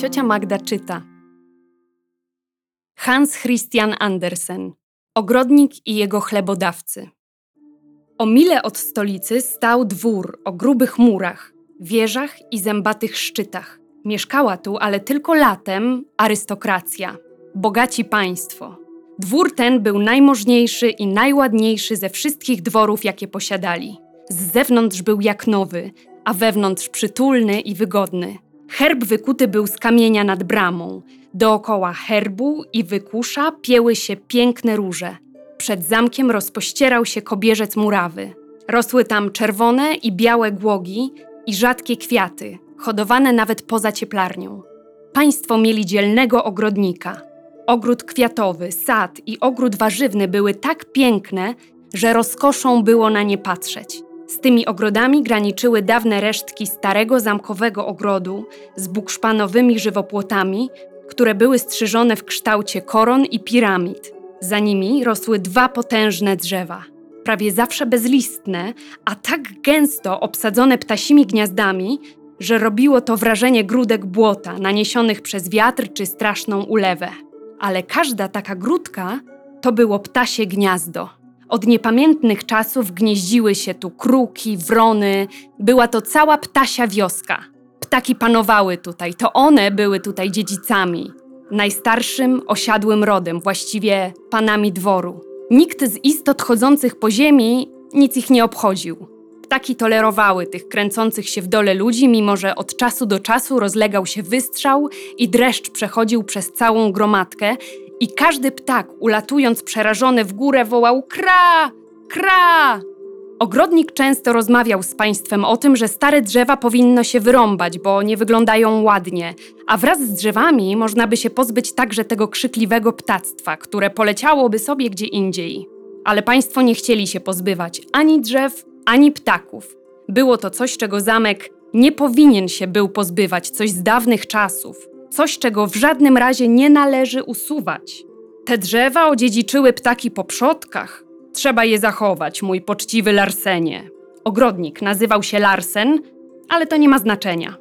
Ciocia Magda czyta. Hans Christian Andersen. Ogrodnik i jego chlebodawcy. O mile od stolicy stał dwór o grubych murach, wieżach i zębatych szczytach. Mieszkała tu, ale tylko latem, arystokracja, bogaci państwo. Dwór ten był najmożniejszy i najładniejszy ze wszystkich dworów, jakie posiadali. Z zewnątrz był jak nowy, a wewnątrz przytulny i wygodny. Herb wykuty był z kamienia nad bramą. Dookoła herbu i wykusza pieły się piękne róże. Przed zamkiem rozpościerał się kobierzec murawy. Rosły tam czerwone i białe głogi i rzadkie kwiaty, hodowane nawet poza cieplarnią. Państwo mieli dzielnego ogrodnika. Ogród kwiatowy, sad i ogród warzywny były tak piękne, że rozkoszą było na nie patrzeć. Z tymi ogrodami graniczyły dawne resztki starego zamkowego ogrodu z bukszpanowymi żywopłotami, które były strzyżone w kształcie koron i piramid. Za nimi rosły dwa potężne drzewa, prawie zawsze bezlistne, a tak gęsto obsadzone ptasimi gniazdami, że robiło to wrażenie grudek błota naniesionych przez wiatr czy straszną ulewę. Ale każda taka grudka to było ptasie gniazdo. Od niepamiętnych czasów gnieździły się tu kruki, wrony, była to cała ptasia wioska. Ptaki panowały tutaj, to one były tutaj dziedzicami, najstarszym, osiadłym rodem, właściwie panami dworu. Nikt z istot chodzących po ziemi nic ich nie obchodził. Ptaki tolerowały tych kręcących się w dole ludzi, mimo że od czasu do czasu rozlegał się wystrzał i dreszcz przechodził przez całą gromadkę i każdy ptak, ulatując przerażony w górę, wołał kra, kra. Ogrodnik często rozmawiał z państwem o tym, że stare drzewa powinno się wyrąbać, bo nie wyglądają ładnie, a wraz z drzewami można by się pozbyć także tego krzykliwego ptactwa, które poleciałoby sobie gdzie indziej. Ale państwo nie chcieli się pozbywać ani drzew, ani ptaków. Było to coś, czego zamek nie powinien się był pozbywać, coś z dawnych czasów, coś, czego w żadnym razie nie należy usuwać. Te drzewa odziedziczyły ptaki po przodkach. Trzeba je zachować, mój poczciwy Larsenie. Ogrodnik nazywał się Larsen, ale to nie ma znaczenia.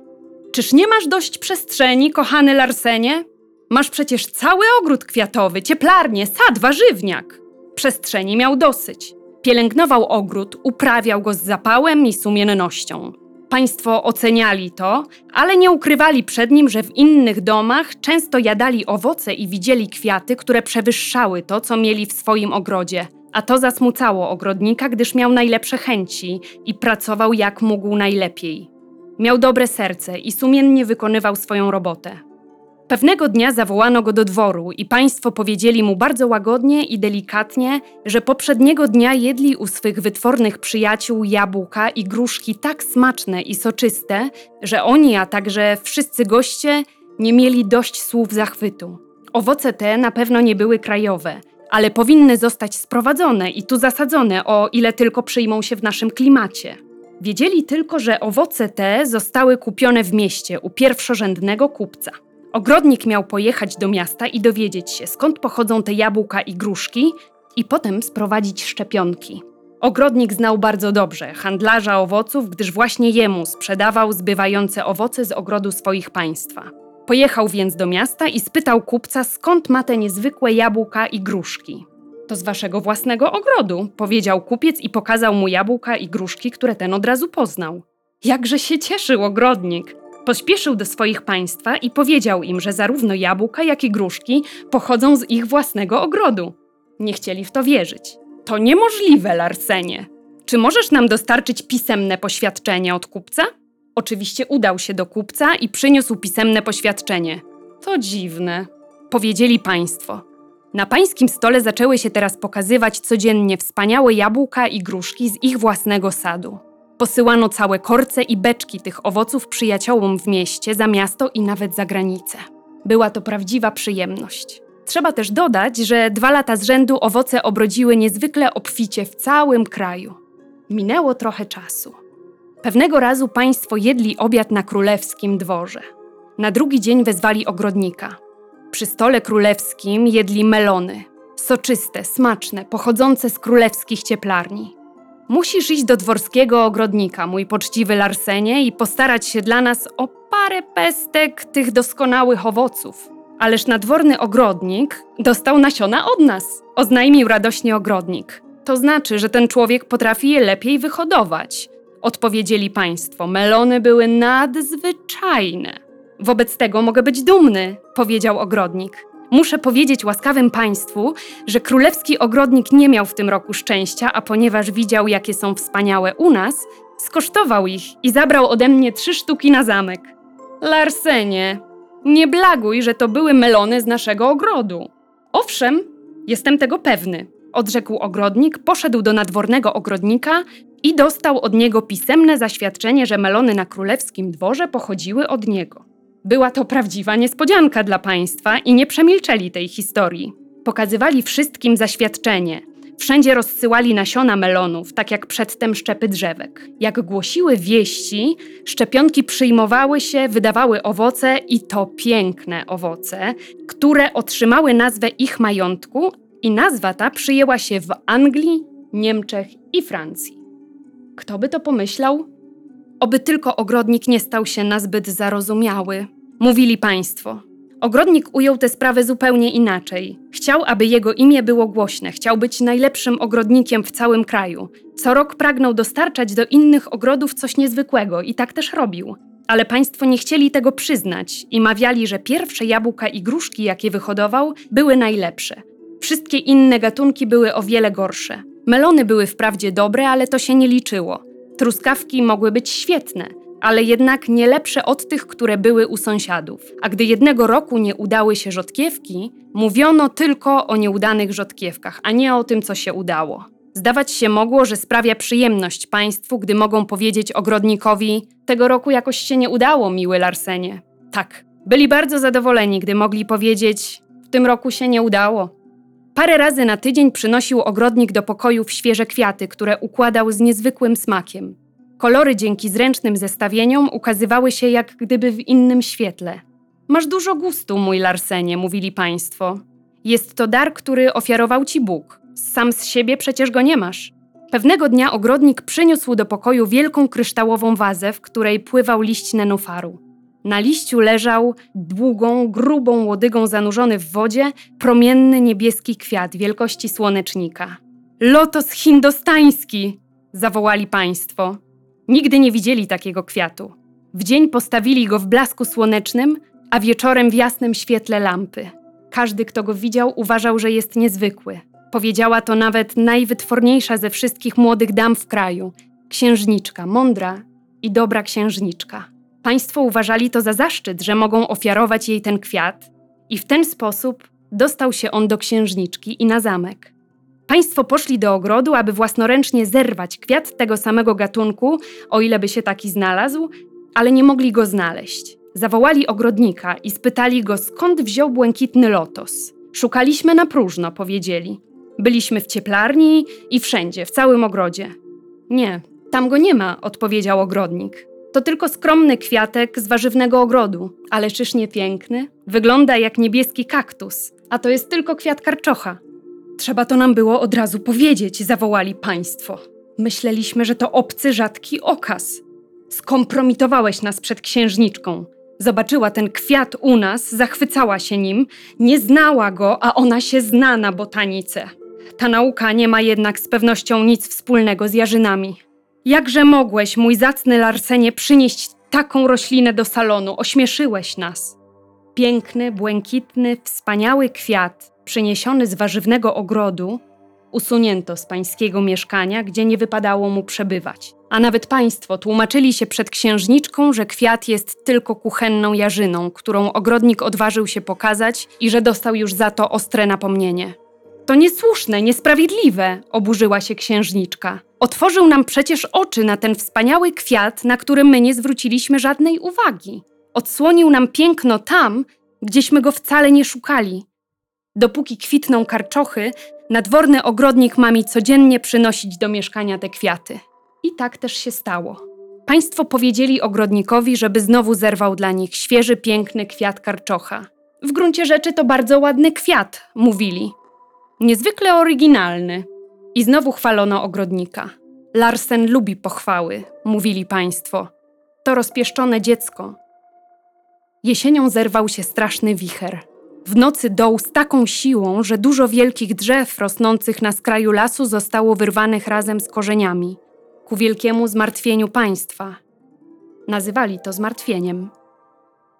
Czyż nie masz dość przestrzeni, kochany Larsenie? Masz przecież cały ogród kwiatowy, cieplarnię, sad, warzywniak. Przestrzeni miał dosyć. Pielęgnował ogród, uprawiał go z zapałem i sumiennością. Państwo oceniali to, ale nie ukrywali przed nim, że w innych domach często jadali owoce i widzieli kwiaty, które przewyższały to, co mieli w swoim ogrodzie. A to zasmucało ogrodnika, gdyż miał najlepsze chęci i pracował jak mógł najlepiej. Miał dobre serce i sumiennie wykonywał swoją robotę. Pewnego dnia zawołano go do dworu i państwo powiedzieli mu bardzo łagodnie i delikatnie, że poprzedniego dnia jedli u swych wytwornych przyjaciół jabłka i gruszki tak smaczne i soczyste, że oni, a także wszyscy goście nie mieli dość słów zachwytu. Owoce te na pewno nie były krajowe, ale powinny zostać sprowadzone i tu zasadzone, o ile tylko przyjmą się w naszym klimacie. Wiedzieli tylko, że owoce te zostały kupione w mieście u pierwszorzędnego kupca. Ogrodnik miał pojechać do miasta i dowiedzieć się, skąd pochodzą te jabłka i gruszki, i potem sprowadzić szczepionki. Ogrodnik znał bardzo dobrze handlarza owoców, gdyż właśnie jemu sprzedawał zbywające owoce z ogrodu swoich państwa. Pojechał więc do miasta i spytał kupca, skąd ma te niezwykłe jabłka i gruszki. To z waszego własnego ogrodu, powiedział kupiec i pokazał mu jabłka i gruszki, które ten od razu poznał. Jakże się cieszył ogrodnik! Pośpieszył do swoich państwa i powiedział im, że zarówno jabłka, jak i gruszki pochodzą z ich własnego ogrodu. Nie chcieli w to wierzyć. To niemożliwe, Larsenie. Czy możesz nam dostarczyć pisemne poświadczenie od kupca? Oczywiście udał się do kupca i przyniósł pisemne poświadczenie. To dziwne, powiedzieli państwo. Na pańskim stole zaczęły się teraz pokazywać codziennie wspaniałe jabłka i gruszki z ich własnego sadu. Posyłano całe korce i beczki tych owoców przyjaciołom w mieście, za miasto i nawet za granicę. Była to prawdziwa przyjemność. Trzeba też dodać, że dwa lata z rzędu owoce obrodziły niezwykle obficie w całym kraju. Minęło trochę czasu. Pewnego razu państwo jedli obiad na królewskim dworze. Na drugi dzień wezwali ogrodnika. Przy stole królewskim jedli melony, soczyste, smaczne, pochodzące z królewskich cieplarni. Musisz iść do dworskiego ogrodnika, mój poczciwy Larsenie, i postarać się dla nas o parę pestek tych doskonałych owoców. Ależ nadworny ogrodnik dostał nasiona od nas, oznajmił radośnie ogrodnik. To znaczy, że ten człowiek potrafi je lepiej wyhodować. Odpowiedzieli państwo, melony były nadzwyczajne. Wobec tego mogę być dumny, powiedział ogrodnik. Muszę powiedzieć łaskawym państwu, że królewski ogrodnik nie miał w tym roku szczęścia, a ponieważ widział, jakie są wspaniałe u nas, skosztował ich i zabrał ode mnie trzy sztuki na zamek. Larsenie, nie blaguj, że to były melony z naszego ogrodu. Owszem, jestem tego pewny, odrzekł ogrodnik, poszedł do nadwornego ogrodnika i dostał od niego pisemne zaświadczenie, że melony na królewskim dworze pochodziły od niego. Była to prawdziwa niespodzianka dla państwa i nie przemilczeli tej historii. Pokazywali wszystkim zaświadczenie. Wszędzie rozsyłali nasiona melonów, tak jak przedtem szczepy drzewek. Jak głosiły wieści, szczepionki przyjmowały się, wydawały owoce i to piękne owoce, które otrzymały nazwę ich majątku i nazwa ta przyjęła się w Anglii, Niemczech i Francji. Kto by to pomyślał? Oby tylko ogrodnik nie stał się nazbyt zarozumiały, Mówili państwo. Ogrodnik ujął tę sprawę zupełnie inaczej. Chciał, aby jego imię było głośne, chciał być najlepszym ogrodnikiem w całym kraju. Co rok pragnął dostarczać do innych ogrodów coś niezwykłego i tak też robił. Ale państwo nie chcieli tego przyznać i mawiali, że pierwsze jabłka i gruszki, jakie wyhodował, były najlepsze. Wszystkie inne gatunki były o wiele gorsze. Melony były wprawdzie dobre, ale to się nie liczyło. Truskawki mogły być świetne, ale jednak nie lepsze od tych, które były u sąsiadów. A gdy jednego roku nie udały się rzodkiewki, mówiono tylko o nieudanych rzodkiewkach, a nie o tym, co się udało. Zdawać się mogło, że sprawia przyjemność państwu, gdy mogą powiedzieć ogrodnikowi: Tego roku jakoś się nie udało, miły Larsenie. Tak, byli bardzo zadowoleni, gdy mogli powiedzieć: W tym roku się nie udało. Parę razy na tydzień przynosił ogrodnik do pokojów świeże kwiaty, które układał z niezwykłym smakiem. Kolory dzięki zręcznym zestawieniom ukazywały się jak gdyby w innym świetle. Masz dużo gustu, mój Larsenie, mówili państwo. Jest to dar, który ofiarował ci Bóg. Sam z siebie przecież go nie masz. Pewnego dnia ogrodnik przyniósł do pokoju wielką kryształową wazę, w której pływał liść nenufaru. Na liściu leżał długą, grubą łodygą zanurzony w wodzie promienny niebieski kwiat wielkości słonecznika. Lotos hindostański! zawołali państwo. Nigdy nie widzieli takiego kwiatu. W dzień postawili go w blasku słonecznym, a wieczorem w jasnym świetle lampy. Każdy, kto go widział, uważał, że jest niezwykły. Powiedziała to nawet najwytworniejsza ze wszystkich młodych dam w kraju księżniczka, mądra i dobra księżniczka. Państwo uważali to za zaszczyt, że mogą ofiarować jej ten kwiat, i w ten sposób dostał się on do księżniczki i na zamek. Państwo poszli do ogrodu, aby własnoręcznie zerwać kwiat tego samego gatunku, o ile by się taki znalazł, ale nie mogli go znaleźć. Zawołali ogrodnika i spytali go, skąd wziął błękitny lotos. Szukaliśmy na próżno, powiedzieli. Byliśmy w cieplarni i wszędzie, w całym ogrodzie. Nie, tam go nie ma, odpowiedział ogrodnik. To tylko skromny kwiatek z warzywnego ogrodu, ale czyż nie piękny? Wygląda jak niebieski kaktus, a to jest tylko kwiat karczocha. Trzeba to nam było od razu powiedzieć, zawołali państwo. Myśleliśmy, że to obcy, rzadki okaz. Skompromitowałeś nas przed księżniczką. Zobaczyła ten kwiat u nas, zachwycała się nim, nie znała go, a ona się zna na botanice. Ta nauka nie ma jednak z pewnością nic wspólnego z jarzynami. Jakże mogłeś, mój zacny Larsenie, przynieść taką roślinę do salonu? Ośmieszyłeś nas. Piękny, błękitny, wspaniały kwiat przyniesiony z warzywnego ogrodu, usunięto z pańskiego mieszkania, gdzie nie wypadało mu przebywać. A nawet państwo tłumaczyli się przed księżniczką, że kwiat jest tylko kuchenną jarzyną, którą ogrodnik odważył się pokazać i że dostał już za to ostre napomnienie. To niesłuszne, niesprawiedliwe, oburzyła się księżniczka. Otworzył nam przecież oczy na ten wspaniały kwiat, na który my nie zwróciliśmy żadnej uwagi. Odsłonił nam piękno tam, gdzieśmy go wcale nie szukali. Dopóki kwitną karczochy, nadworny ogrodnik ma mi codziennie przynosić do mieszkania te kwiaty. I tak też się stało. Państwo powiedzieli ogrodnikowi, żeby znowu zerwał dla nich świeży, piękny kwiat karczocha. W gruncie rzeczy to bardzo ładny kwiat, mówili. Niezwykle oryginalny. I znowu chwalono ogrodnika. Larsen lubi pochwały, mówili państwo. To rozpieszczone dziecko. Jesienią zerwał się straszny wicher. W nocy doł z taką siłą, że dużo wielkich drzew rosnących na skraju lasu zostało wyrwanych razem z korzeniami, ku wielkiemu zmartwieniu państwa. Nazywali to zmartwieniem.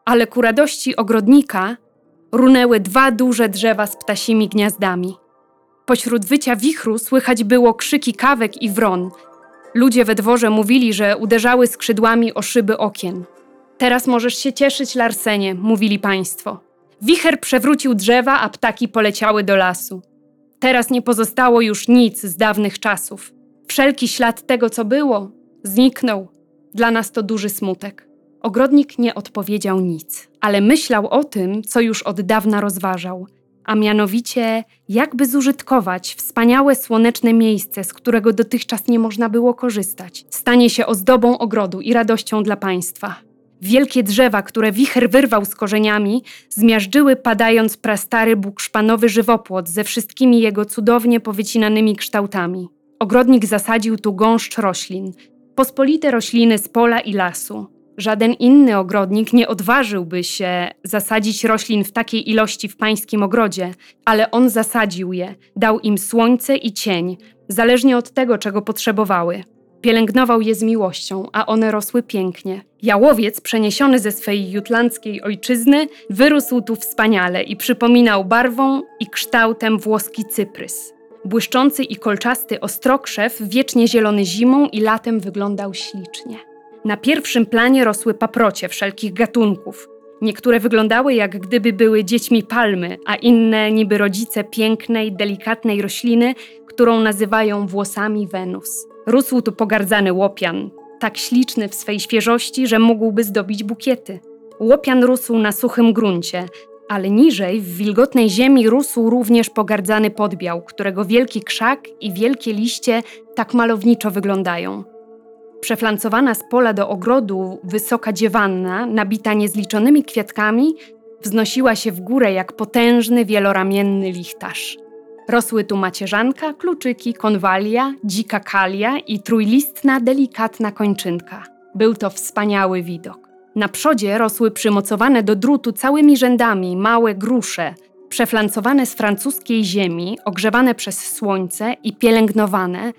Ale ku radości ogrodnika runęły dwa duże drzewa z ptasimi gniazdami. Pośród wycia wichru słychać było krzyki kawek i wron. Ludzie we dworze mówili, że uderzały skrzydłami o szyby okien. Teraz możesz się cieszyć, Larsenie, mówili państwo. Wicher przewrócił drzewa, a ptaki poleciały do lasu. Teraz nie pozostało już nic z dawnych czasów. Wszelki ślad tego, co było, zniknął. Dla nas to duży smutek. Ogrodnik nie odpowiedział nic, ale myślał o tym, co już od dawna rozważał, a mianowicie jakby zużytkować wspaniałe słoneczne miejsce, z którego dotychczas nie można było korzystać. Stanie się ozdobą ogrodu i radością dla państwa. Wielkie drzewa, które wicher wyrwał z korzeniami, zmiażdżyły padając prastary Bóg szpanowy żywopłot ze wszystkimi jego cudownie powycinanymi kształtami. Ogrodnik zasadził tu gąszcz roślin, pospolite rośliny z pola i lasu. Żaden inny ogrodnik nie odważyłby się zasadzić roślin w takiej ilości w pańskim ogrodzie, ale on zasadził je, dał im słońce i cień, zależnie od tego, czego potrzebowały. Pielęgnował je z miłością, a one rosły pięknie. Jałowiec, przeniesiony ze swej jutlandzkiej ojczyzny, wyrósł tu wspaniale i przypominał barwą i kształtem włoski cyprys. Błyszczący i kolczasty ostrokrzew, wiecznie zielony zimą i latem wyglądał ślicznie. Na pierwszym planie rosły paprocie wszelkich gatunków. Niektóre wyglądały jak gdyby były dziećmi palmy, a inne niby rodzice pięknej, delikatnej rośliny, którą nazywają włosami Wenus. Rósł tu pogardzany łopian, tak śliczny w swej świeżości, że mógłby zdobić bukiety. Łopian rósł na suchym gruncie, ale niżej, w wilgotnej ziemi, rósł również pogardzany podbiał, którego wielki krzak i wielkie liście tak malowniczo wyglądają. Przeflancowana z pola do ogrodu wysoka dziewanna, nabita niezliczonymi kwiatkami, wznosiła się w górę jak potężny, wieloramienny lichtarz. Rosły tu macierzanka, kluczyki, konwalia, dzika kalia i trójlistna, delikatna kończynka. Był to wspaniały widok. Na przodzie rosły przymocowane do drutu całymi rzędami małe grusze, przeflancowane z francuskiej ziemi, ogrzewane przez słońce i pielęgnowane,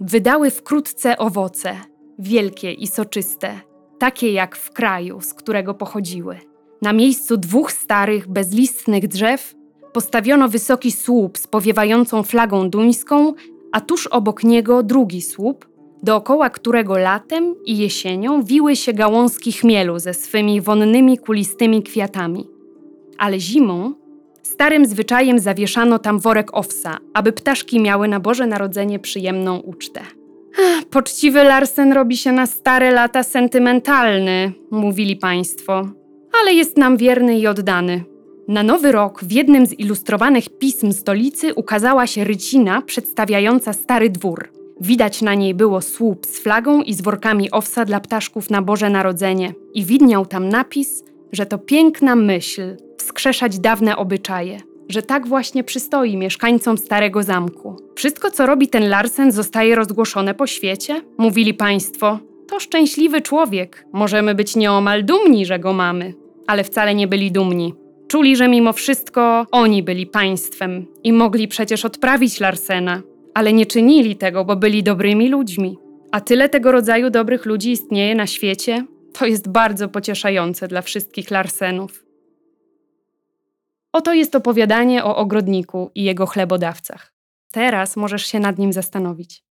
wydały wkrótce owoce, wielkie i soczyste, takie jak w kraju, z którego pochodziły. Na miejscu dwóch starych, bezlistnych drzew postawiono wysoki słup z powiewającą flagą duńską, a tuż obok niego drugi słup, dookoła którego latem i jesienią wiły się gałązki chmielu ze swymi wonnymi, kulistymi kwiatami. Ale zimą starym zwyczajem zawieszano tam worek owsa, aby ptaszki miały na Boże Narodzenie przyjemną ucztę. Poczciwy Larsen robi się na stare lata sentymentalny, mówili państwo, ale jest nam wierny i oddany. Na nowy rok w jednym z ilustrowanych pism stolicy ukazała się rycina przedstawiająca stary dwór. Widać na niej było słup z flagą i z workami owsa dla ptaszków na Boże Narodzenie i widniał tam napis, że to piękna myśl wskrzeszać dawne obyczaje, że tak właśnie przystoi mieszkańcom Starego Zamku. Wszystko, co robi ten Larsen, zostaje rozgłoszone po świecie? Mówili państwo. To szczęśliwy człowiek. Możemy być nieomal dumni, że go mamy. Ale wcale nie byli dumni. Czuli, że mimo wszystko oni byli państwem i mogli przecież odprawić Larsena, ale nie czynili tego, bo byli dobrymi ludźmi. A tyle tego rodzaju dobrych ludzi istnieje na świecie, to jest bardzo pocieszające dla wszystkich Larsenów. Oto jest opowiadanie o ogrodniku i jego chlebodawcach. Teraz możesz się nad nim zastanowić.